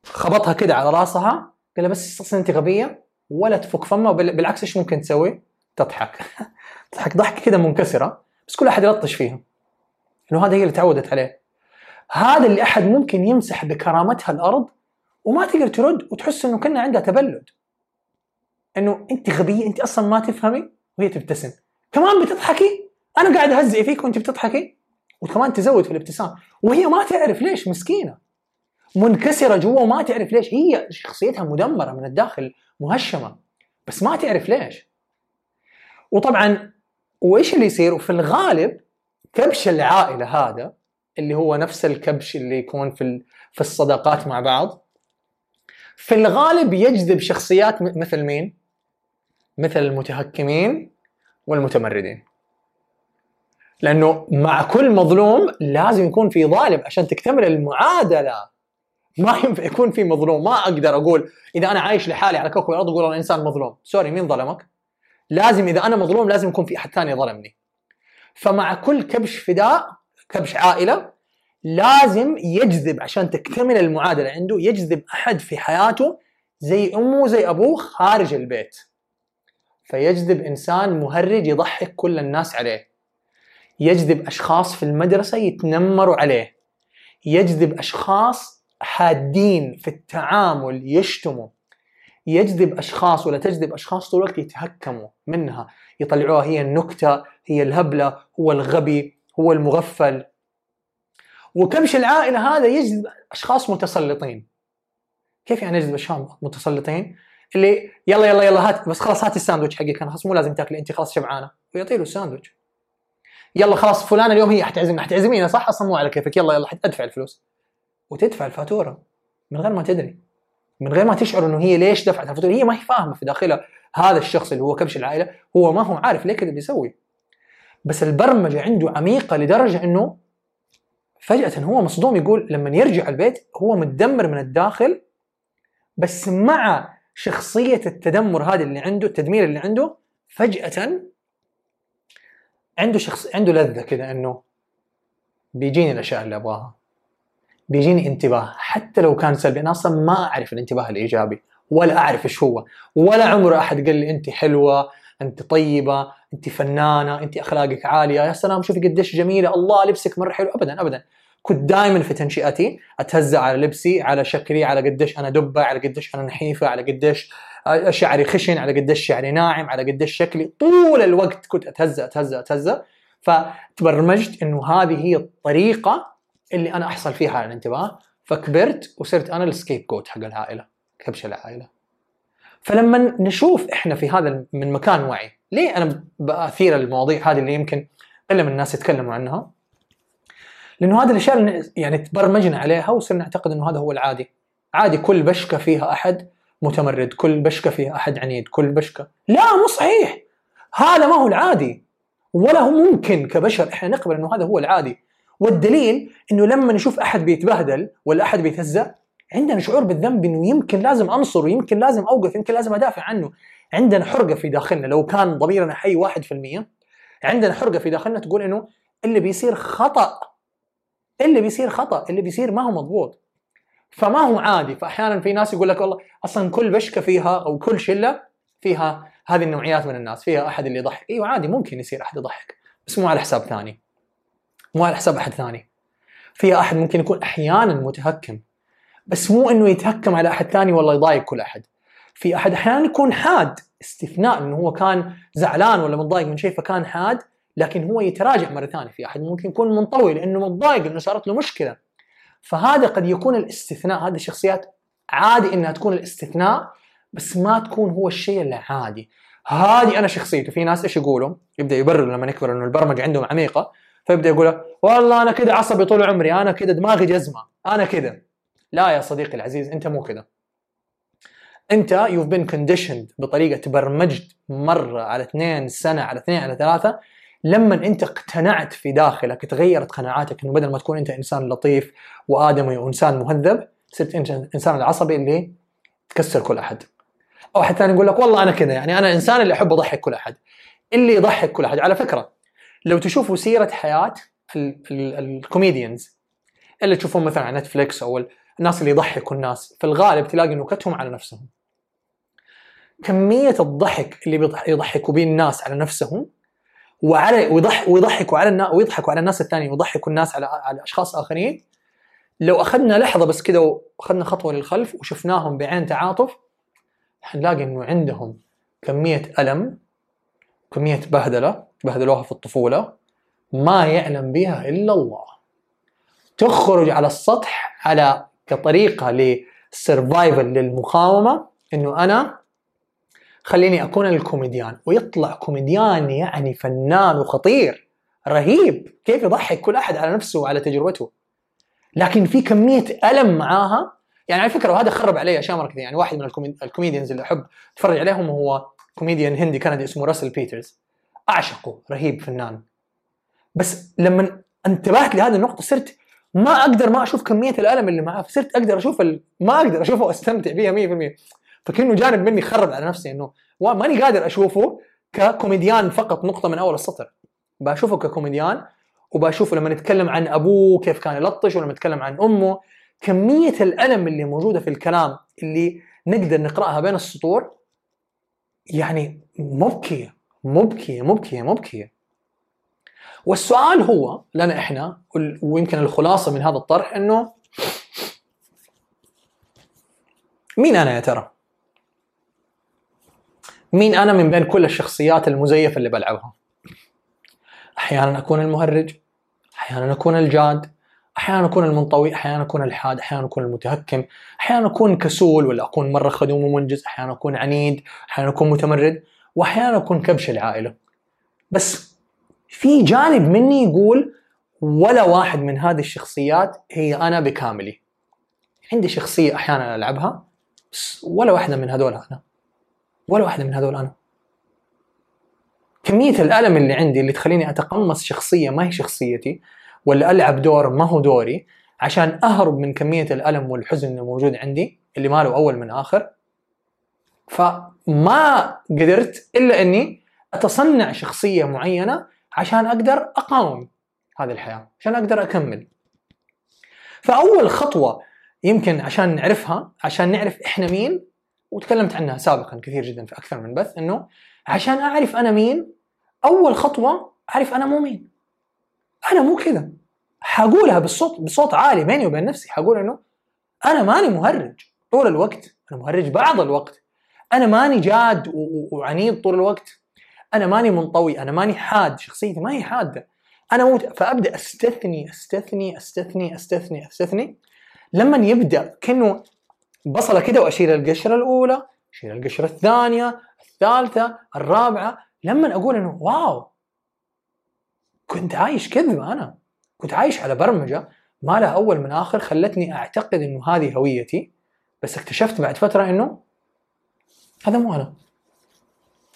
خبطها كذا على راسها قال بس أصلا أنت غبية ولا تفك فمها بالعكس إيش ممكن تسوي؟ تضحك. [LAUGHS] تضحك ضحكة كذا منكسرة بس كل أحد يلطش فيها. إنه هذا هي اللي تعودت عليه. هذا اللي أحد ممكن يمسح بكرامتها الأرض وما تقدر ترد وتحس إنه كنا عندها تبلد. إنه أنت غبية أنت أصلا ما تفهمي وهي تبتسم. كمان بتضحكي؟ أنا قاعد أهزئ فيك وأنت بتضحكي؟ وكمان تزود في الابتسام. وهي ما تعرف ليش مسكينة. منكسرة جوا وما تعرف ليش. هي شخصيتها مدمرة من الداخل مهشمة. بس ما تعرف ليش. وطبعا وإيش اللي يصير؟ وفي الغالب كبش العائلة هذا اللي هو نفس الكبش اللي يكون في في الصداقات مع بعض في الغالب يجذب شخصيات مثل مين؟ مثل المتهكمين والمتمردين. لأنه مع كل مظلوم لازم يكون في ظالم عشان تكتمل المعادلة. ما ينفع يكون في مظلوم. ما أقدر أقول إذا أنا عايش لحالي على كوكب الأرض أقول أنا إنسان مظلوم. سوري مين ظلمك؟ لازم إذا أنا مظلوم لازم يكون في أحد ثاني ظلمني. فمع كل كبش فداء كبش عائلة لازم يجذب عشان تكتمل المعادلة. عنده يجذب أحد في حياته زي أمه زي أبوه خارج البيت. فيجذب إنسان مهرج يضحك كل الناس عليه. يجذب أشخاص في المدرسة يتنمروا عليه. يجذب أشخاص حادين في التعامل يشتموا. يجذب أشخاص ولا تجذب أشخاص طول الوقت يتهكموا منها. يطلعوها هي النكتة هي الهبلة هو الغبي هو المغفل. وكبش العائلة هذا يجذب أشخاص متسلطين. كيف يعني يجذب أشخاص متسلطين؟ اللي يلا يلا يلا هات بس خلاص هات الساندويتش حقك أنا خلاص مو لازم تاكلي انت خلاص شبعانة. ويعطي له الساندويتش. يلا خلاص فلان اليوم هي حتعزمنا حتعزمينا صح؟ أصلا مو على كيفك. يلا يلا حتدفع الفلوس. وتدفع الفاتورة. من غير ما تدري. من غير ما تشعر إنه هي ليش دفعت الفاتورة. هي ما هي فاهمة في داخلها. هذا الشخص اللي هو كبش العائلة هو ما هو عارف ليه كذا بيسوي. بس البرمجة عنده عميقة لدرجة إنه فجأة هو مصدوم يقول لما يرجع البيت هو متدمر من الداخل بس مع شخصية التدمر هذه اللي عنده التدمير اللي عنده فجأة عنده شخص عنده لذة كذا إنه بيجيني الأشياء اللي أبغاها بيجيني انتباه حتى لو كان سلبي. أنا أصلا ما أعرف الانتباه الإيجابي ولا أعرف إيش هو ولا عمر أحد قال لي أنت حلوة أنت طيبة أنت فنانة أنت أخلاقك عالية. يا سلام شوفي قديش جميلة. الله لبسك مرة حلو. ابدا ابدا. كنت دائما في تنشئتي أتهزأ على لبسي على شكلي على قديش أنا دبة على قديش أنا نحيفة على قديش شعري خشن على قديش شعري ناعم على قديش شكلي. طول الوقت كنت أتهزأ أتهزأ أتهزأ. فتبرمجت إنه هذه هي الطريقة اللي أنا أحصل فيها على الانتباه. فكبرت وصرت أنا ال scapegoat حق العائلة كبش العائلة. فلما نشوف إحنا في هذا من مكان وعي ليه أنا بأثير المواضيع هذه اللي يمكن قله من الناس يتكلموا عنها؟ لأنه هذه الأشياء اللي يعني تبرمجنا عليها وصرنا نعتقد إنه هذا هو العادي. عادي كل بشكة فيها أحد متمرد كل بشكة فيها أحد عنيد كل بشكة. لا مو صحيح. هذا ما هو العادي. ولا هو ممكن كبشر إحنا نقبل إنه هذا هو العادي. والدليل إنه لما نشوف أحد بيتبهدل ولا أحد بيتهزأ عندنا شعور بالذنب إنه يمكن لازم انصره يمكن لازم أوقف يمكن لازم أدافع عنه. عندنا حرقة في داخلنا. لو كان ضميرنا حي 1% عندنا حرقة في داخلنا تقول إنه اللي بيصير خطأ. اللي بيصير خطأ اللي بيصير ما هو مضبوط. فما هو عادي. فاحيانا في ناس يقول لك والله أصلا كل بشكة فيها أو كل شلة فيها هذه النوعيات من الناس فيها أحد اللي يضحك. إيوه عادي ممكن يصير أحد يضحك بس مو على حساب ثاني. مو على حساب أحد ثاني. فيها أحد ممكن يكون أحيانا متهكم بس مو إنه يتهكم على أحد ثاني والله يضايق كل أحد. في أحد أحيانا يكون حاد استثناء إنه هو كان زعلان ولا متضايق من شيء فكان حاد لكن هو يتراجع مرة ثانية في أحد ممكن يكون منطوي لأنه متضايق إنه صارت له مشكلة. فهذا قد يكون الاستثناء هذه الشخصيات عادي إنها تكون الاستثناء بس ما تكون هو الشيء العادي. هذه أنا شخصيته في ناس إيش يقولوا؟ يبدأ يبرر لما يكبر إنه البرمجة عندهم عميقة فيبدأ يقول والله أنا كذا عصبي طول عمري أنا كذا دماغي جزمة أنا كذا لا يا صديقي العزيز أنت مو كذا أنت يوف بين كونديشند بطريقة تبرمجت مرة على اثنين سنة على اثنين على ثلاثة لما انت اقتنعت في داخلك تغيرت قناعاتك إنه بدل ما تكون انت إنسان لطيف وآدمي وإنسان مهذب صرت إنت إنسان العصبي اللي تكسر كل أحد. أو أحد ثاني يقول لك والله أنا كذا يعني أنا إنسان اللي أحب أضحك كل أحد. اللي يضحك كل أحد. على فكرة لو تشوفوا سيرة حياة ال comedians اللي تشوفون مثلا على نتفليكس أو الناس اللي يضحكوا الناس في الغالب تلاقي نكتهم على نفسهم. كمية الضحك اللي يضحكوا به الناس على نفسهم وعلى ويضح ويضحكوا على الناس ويضحكوا على الناس الثانيين ويضحكوا الناس على على أشخاص آخرين. لو أخذنا لحظة بس كذا وأخذنا خطوة للخلف وشفناهم بعين تعاطف حنلاقي إنه عندهم كمية ألم كمية بهدلة بهدلوها في الطفولة ما يعلم بها إلا الله. تخرج على السطح على كطريقة لل survival للمقاومة إنه أنا خليني أكون الكوميديان. ويطلع كوميديان يعني فنان وخطير رهيب. كيف يضحك كل أحد على نفسه وعلى تجربته. لكن في كمية ألم معاها. يعني على فكرة وهذا خرب علي أشياء مرة كثير. يعني واحد من ال comedians اللي أحب أتفرج عليهم هو كوميديان هندي كندي اسمه راسل بيترز. أعشقه. رهيب فنان. بس لما انتبهت لهذه النقطة صرت ما أقدر ما أشوف كمية الألم اللي معاه. فصرت أقدر أشوف. ما أقدر أشوفه وأستمتع فيها 100% فكأنه جانب مني خرب على نفسي إنه ماني قادر أشوفه ككوميديان فقط نقطة من أول السطر بشوفه ككوميديان وبشوفه لما نتكلم عن أبوه كيف كان يلطش ولما نتكلم عن أمه كمية الألم اللي موجودة في الكلام اللي نقدر نقرأها بين السطور يعني مبكية مبكية مبكية مبكية والسؤال هو لنا إحنا ويمكن الخلاصة من هذا الطرح إنه مين أنا يا ترى؟ مين أنا من بين كل الشخصيات المزيفة اللي بلعبها؟ أحيانا أكون المهرج أحيانا أكون الجاد أحيانا أكون المنطوي أحيانا أكون الحاد أحيانا أكون المتهكم أحيانا أكون كسول ولا أكون مرة خدوم ومنجز أحيانا أكون عنيد أحيانا أكون متمرد وأحيانا أكون كبش العائلة. بس في جانب مني يقول ولا واحد من هذه الشخصيات هي أنا بكاملي. عندي شخصية أحيانا ألعبها بس ولا واحدة من هذول أنا. ولا واحدة من هذول أنا. كمية الألم اللي عندي اللي تخليني أتقمص شخصية ما هي شخصيتي ولا ألعب دور ما هو دوري عشان أهرب من كمية الألم والحزن اللي موجود عندي اللي ما له أول من آخر. فما قدرت إلا إني أتصنع شخصية معينة عشان أقدر أقاوم هذه الحياة عشان أقدر أكمل. فأول خطوة يمكن عشان نعرفها عشان نعرف إحنا مين وتكلمت عنها سابقا كثير جدا في أكثر من بث إنه عشان أعرف أنا مين أول خطوة أعرف أنا مو مين. أنا مو كذا. حقولها بالصوت بصوت عالي بيني وبين نفسي. حقول إنه أنا ماني مهرج طول الوقت. أنا مهرج بعض الوقت. أنا ماني جاد وعنيد طول الوقت. أنا ماني منطوي. أنا ماني حاد. شخصيتي ما هي حادة. أنا مو فأبدأ أستثني أستثني أستثني أستثني أستثني. لما يبدأ كأنه بصلة كده واشيل القشرة الأولى اشيل القشرة الثانية الثالثة الرابعة. لما أقول إنه واو كنت عايش كذبه أنا كنت عايش على برمجة. ما لها أول من آخر خلتني أعتقد إنه هذه هويتي. بس اكتشفت بعد فترة إنه هذا مو أنا.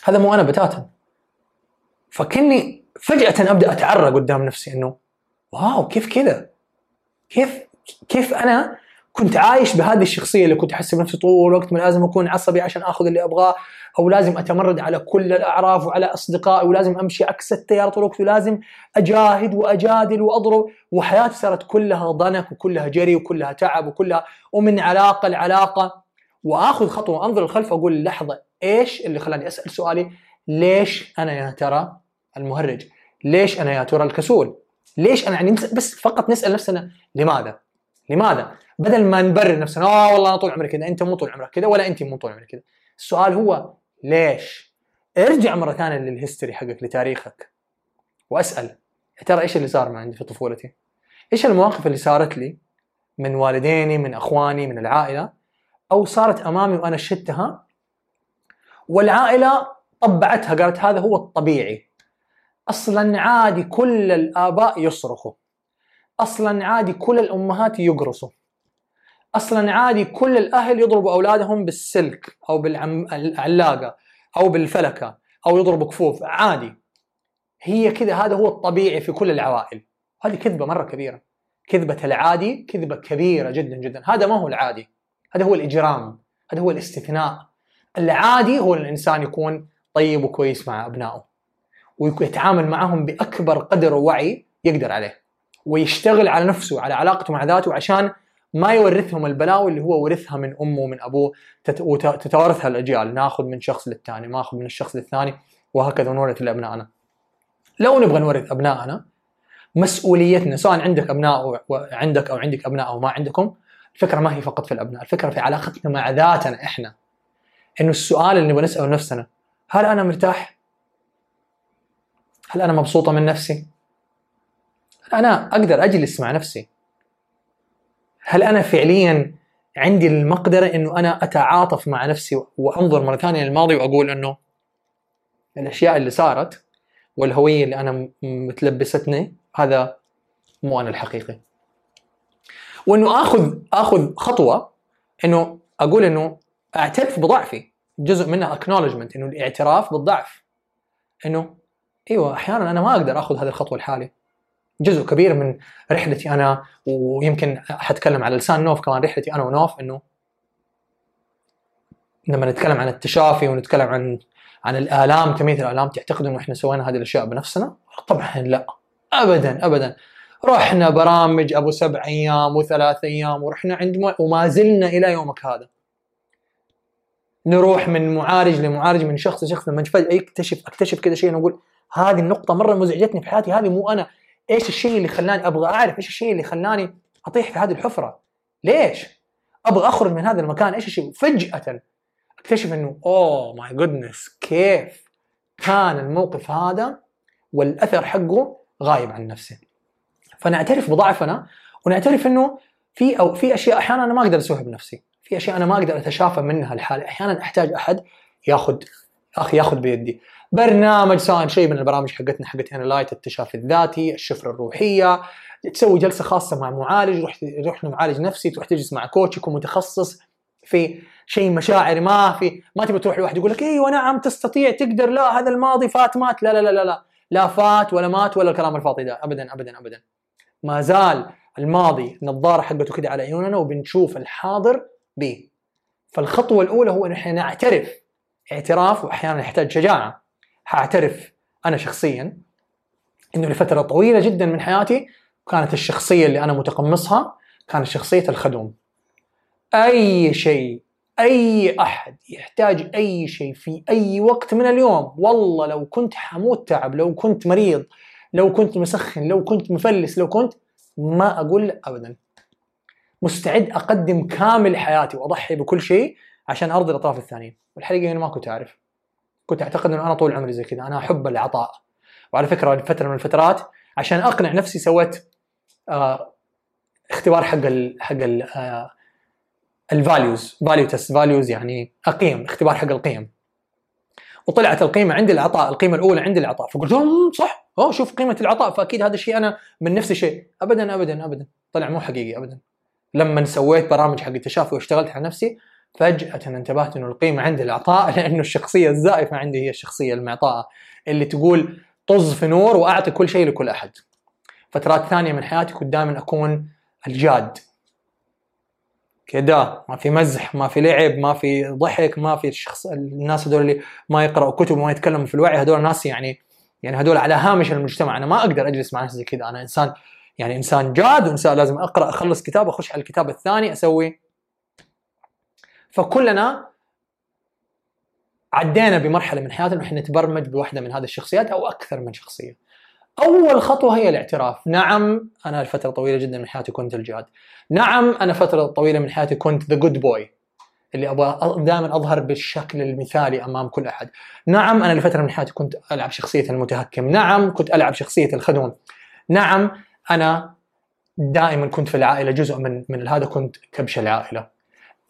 هذا مو أنا بتاتا. فكني فجأة أبدأ اتعرى قدام نفسي إنه واو كيف كذا؟ كيف كيف أنا كنت عايش بهذه الشخصية اللي كنت أحس بنفسي طول الوقت لازم أكون عصبي عشان آخذ اللي أبغاه أو لازم أتمرد على كل الأعراف وعلى أصدقائي ولازم أمشي عكس التيار طول الوقت ولازم أجاهد وأجادل وأضرب وحياتي صارت كلها ضنك وكلها جري وكلها تعب وكلها ومن علاقة لعلاقة وآخذ خطوة أنظر للخلف وأقول لحظة إيش اللي خلاني أسأل سؤالي ليش أنا يا ترى المهرج؟ ليش أنا يا ترى الكسول؟ ليش أنا يعني بس فقط نسأل نفسنا لماذا؟ لماذا؟ بدل ما نبرر نفسنا آه والله أنا طول عمري كذا أنت مو طول عمرك كذا ولا أنت مو طول عمرك كذا. السؤال هو ليش؟ ارجع مرة ثانية للهيستوري حقك لتاريخك وأسأل يا ترى إيش اللي صار معي في طفولتي؟ إيش المواقف اللي صارت لي من والديني من أخواني من العائلة؟ أو صارت أمامي وأنا شدتها والعائلة طبعتها قالت هذا هو الطبيعي. أصلا عادي كل الآباء يصرخوا. أصلا عادي كل الأمهات يقرصوا. أصلا عادي كل الأهل يضربوا أولادهم بالسلك أو بالعلاقه أو بالفلكة أو يضربوا كفوف عادي. هي كذا هذا هو الطبيعي في كل العوائل. هذه كذبة مرة كبيرة. كذبة العادي كذبة كبيرة جدا جدا. هذا ما هو العادي. هذا هو الإجرام. هذا هو الاستثناء. العادي هو الإنسان يكون طيب وكويس مع أبنائه ويتعامل معهم بأكبر قدر وعي يقدر عليه ويشتغل على نفسه على علاقته مع ذاته عشان ما يورثهم البلاوي اللي هو ورثها من أمه ومن أبوه. وتتوارثها الأجيال. ناخذ من شخص للثاني ناخذ من الشخص للثاني. وهكذا نورث لأبنائنا. لو نبغى نورث أبنائنا مسؤوليتنا سواء عندك أبناء وعندك أو عندك أبناء أو ما عندكم الفكرة ما هي فقط في الأبناء. الفكرة في علاقتنا مع ذاتنا إحنا. إنه السؤال اللي نبغى نسأله نفسنا هل أنا مرتاح؟ هل أنا مبسوطة من نفسي؟ هل أنا أقدر أجلس مع نفسي؟ هل أنا فعليا عندي المقدرة إنه أنا أتعاطف مع نفسي وأنظر مرة ثانية للماضي وأقول إنه الأشياء اللي صارت والهوية اللي أنا متلبستني هذا مو أنا الحقيقي. وإنه آخذ آخذ خطوة إنه أقول إنه أعترف بضعفي. جزء منها اكنولجمنت إنه الاعتراف بالضعف. إنه أيوه أحيانا أنا ما أقدر آخذ هذه الخطوة لحالي جزء كبير من رحلتي أنا ويمكن حتكلم على لسان نوف كمان رحلتي أنا ونوف إنه لما نتكلم عن التشافي ونتكلم عن عن الآلام كمية الآلام تعتقد انه إحنا سوينا هذه الأشياء بنفسنا؟ طبعا لا. ابدا ابدا. رحنا برامج أبو سبع أيام وثلاث أيام ورحنا عند وما زلنا إلى يومك هذا. نروح من معالج لمعالج من شخص لشخص لما فجأة اكتشف أكتشف كذا شيء نقول هذه النقطة مرة مزعجتني في حياتي هذه مو أنا. إيش الشيء اللي خلاني أبغى أعرف؟ إيش الشيء اللي خلاني أطيح في هذه الحفرة؟ ليش؟ أبغى أخرج من هذا المكان. إيش الشيء؟ فجأة أكتشف إنه oh my goodness كيف كان الموقف هذا والأثر حقه غايب عن نفسه فنعترف بضعفنا ونعترف إنه في أو في أشياء أحيانا أنا ما أقدر أسويها بنفسي. في أشياء أنا ما أقدر أتشافى منها الحاله أحيانا أحتاج أحد ياخذ أخي ياخذ بيدي. برنامج سواء شيء من البرامج حقتنا حقت لايت التشافي الذاتي الشفرة الروحية. تسوي جلسة خاصة مع معالج روح لمعالج نفسي تروح تجلس مع كوتش يكون متخصص في شيء مشاعري ما في ما تبي تروح لواحد يقول لك أيوه نعم تستطيع تقدر لا هذا الماضي فات مات. لا لا لا لا لا, لا فات ولا مات ولا الكلام الفاضي ده. ابدا ابدا ابدا. ما زال الماضي نظارة حقته كده على عيوننا وبنشوف الحاضر به فالخطوة الأولى هو إن إحنا نعترف اعتراف واحيانا يحتاج شجاعة. حاعترف أنا شخصيا إنه لفترة طويلة جدا من حياتي كانت الشخصية اللي أنا متقمصها كانت شخصية الخدوم. أي شيء أي أحد يحتاج أي شيء في أي وقت من اليوم والله لو كنت حموت تعب لو كنت مريض لو كنت مسخن لو كنت مفلس لو كنت ما أقول ابدا. مستعد أقدم كامل حياتي وأضحي بكل شيء عشان أرضي الأطراف الثانيين والحقيقة أنا ما كنت اعرف كنت أعتقد انه أنا طول عمري زي كذا. أنا أحب العطاء. وعلى فكرة فتره من الفترات عشان أقنع نفسي سويت آه اختبار حق ال حق ال آه ال values value test values يعني اقيم اختبار حق القيم. وطلعت القيمة عندي العطاء القيمة الأولى عندي العطاء. فقلت صح. أوه شوف قيمة العطاء فأكيد هذا الشيء أنا من نفسي شيء ابدا ابدا ابدا. طلع مو حقيقي ابدا. لما سويت برامج حق التشافي واشتغلت على نفسي فجأة انتبهت إنه القيمة عندي العطاء [LAUGHS] لأنه الشخصية الزائفة عندي هي الشخصية المعطاءة اللي تقول طز في نور وأعطي كل شيء لكل أحد. فترات ثانية من حياتي كنت دائما أكون الجاد. كذا ما في مزح ما في لعب ما في ضحك ما في الشخص الناس هذول اللي ما يقرأوا كتب وما يتكلموا في الوعي هذول ناس يعني يعني هذول على هامش المجتمع أنا ما أقدر أجلس مع ناس زي كذا أنا إنسان يعني إنسان جاد وإنسان لازم أقرأ أخلص كتاب أخش على الكتاب الثاني أسوي فكلنا عدينا بمرحلة من حياتنا إحنا نتبرمج بواحدة من هذه الشخصيات أو أكثر من شخصية. أول خطوة هي الاعتراف، نعم أنا لفتره طويلة جدا من حياتي كنت الجاد. نعم أنا فترة طويلة من حياتي كنت the good boy اللي أبغى دائما أظهر بالشكل المثالي أمام كل أحد. نعم أنا لفترة من حياتي كنت ألعب شخصية المتهكم، نعم كنت ألعب شخصية الخدوم. نعم أنا دائما كنت في العائلة جزء من من هذا كنت كبش العائلة.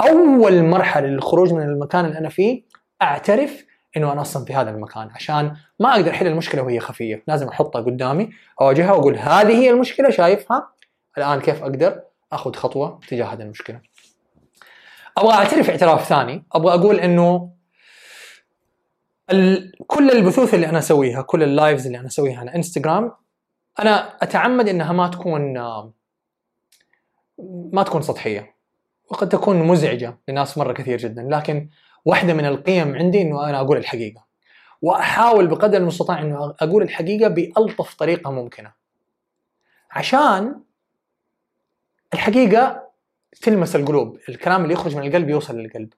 أول مرحلة للخروج من المكان اللي أنا فيه أعترف إنه أنا أصلا في هذا المكان عشان ما أقدر أحل المشكلة وهي خفية، لازم أحطها قدامي أواجهها وأقول هذه هي المشكلة شايفها؟ الآن كيف أقدر أخذ خطوة تجاه هذه المشكلة. أبغى أعترف اعتراف ثاني، أبغى أقول إنه كل البثوث اللي أنا أسويها، كل اللايفز اللي أنا أسويها على إنستغرام أنا أتعمد إنها ما تكون ما تكون سطحية. وقد تكون مزعجة لناس مرة كثير جدا لكن واحدة من القيم عندي إنه أنا أقول الحقيقة. وأحاول بقدر المستطاع إنه أقول الحقيقة بألطف طريقة ممكنة. عشان الحقيقة تلمس القلوب الكلام اللي يخرج من القلب يوصل للقلب.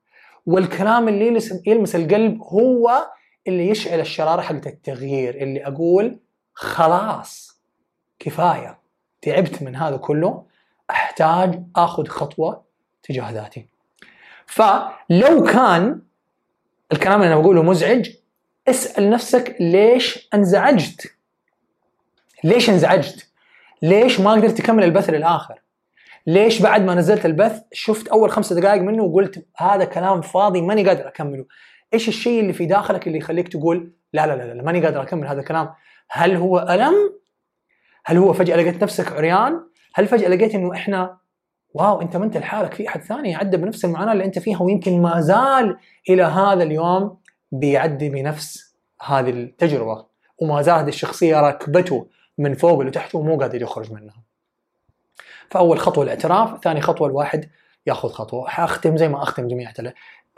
والكلام اللي يلمس القلب هو اللي يشعل الشرارة حقت التغيير اللي أقول خلاص كفاية تعبت من هذا كله أحتاج آخذ خطوة تجاه ذاتي فلو كان الكلام اللي أنا بقوله مزعج اسأل نفسك ليش انزعجت؟ ليش انزعجت؟ ليش ما قدرت تكمل البث للآخر؟ ليش بعد ما نزلت البث شفت أول خمسة دقائق منه وقلت هذا كلام فاضي ماني قادر أكمله؟ إيش الشيء اللي في داخلك اللي يخليك تقول لا لا لا, لا ماني قادر أكمل هذا الكلام؟ هل هو ألم؟ هل هو فجأة لقيت نفسك عريان؟ هل فجأة لقيت إنه إحنا واو انت ما انت لحالك في أحد ثاني يعدي بنفس المعاناة اللي انت فيها ويمكن ما زال إلى هذا اليوم بيعدي بنفس هذه التجربة وما زال هذه الشخصية ركبته من فوق لتحت ومو قادر يخرج منها. فأول خطوة الاعتراف، ثاني خطوة الواحد ياخذ خطوة، حأختم زي ما أختم جميع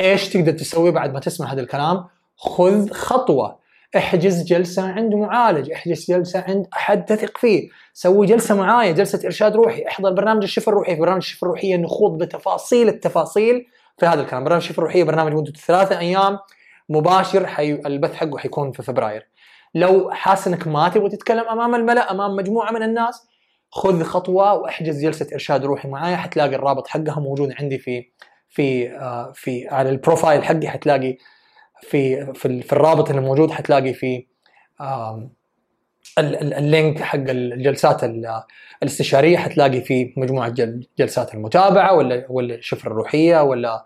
إيش تقدر تسوي بعد ما تسمع هذا الكلام؟ خذ خطوة. احجز جلسة عند معالج احجز جلسة عند أحد تثق فيه. سوي جلسة معايا جلسة إرشاد روحي. احضر برنامج الشفا الروحي. في برنامج الشفا الروحيه نخوض بتفاصيل التفاصيل في هذا الكلام. برنامج الشفا الروحيه برنامج مدته ثلاثة أيام مباشر حي... البث حقه حيكون في فبراير. لو حاسس انك ما تبغى تتكلم أمام الملأ أمام مجموعة من الناس خذ خطوة واحجز جلسة إرشاد روحي معايا. حتلاقي الرابط حقها موجود عندي في في آه في على ال profile حقي. حتلاقي في في, في الرابط اللي موجود حتلاقي في ال link حق الجلسات الاستشارية حتلاقي في مجموعة جلسات المتابعة ولا ولا الشفره الروحية ولا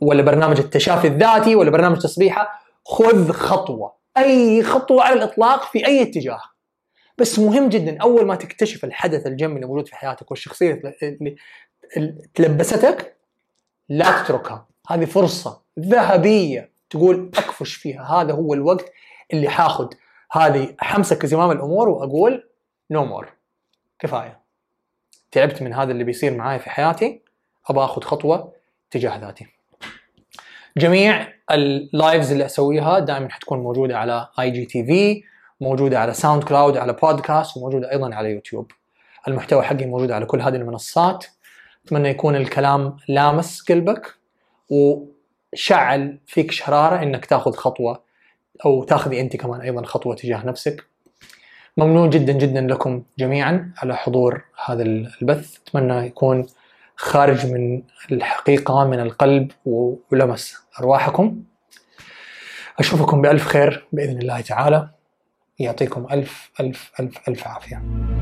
ولا برنامج التشافي الذاتي ولا برنامج تصبيحة. خذ خطوة أي خطوة على الإطلاق في أي اتجاه. بس مهم جدا أول ما تكتشف الحدث الجميل اللي موجود في حياتك والشخصية اللي تلبستك لا تتركها. هذه فرصة. ذهبية تقول أكفش فيها. هذا هو الوقت اللي حاخذ هذه حأمسك زمام الأمور وأقول no no more كفاية. تعبت من هذا اللي بيصير معاي في حياتي. أبغى أخذ خطوة تجاه ذاتي. جميع ال lives اللي أسويها دائما حتكون موجودة على IGTV موجودة على SoundCloud على بودكاست وموجودة أيضا على يوتيوب. المحتوى حقي موجود على كل هذه المنصات. أتمنى يكون الكلام لامس قلبك وشعل فيك شرارة إنك تاخذ خطوة أو تاخذي أنت كمان أيضا خطوة تجاه نفسك. ممنون جدا جدا لكم جميعا على حضور هذا البث. أتمنى يكون خارج من الحقيقة من القلب ولمس أرواحكم. أشوفكم بألف خير بإذن الله تعالى. يعطيكم ألف ألف ألف ألف عافية.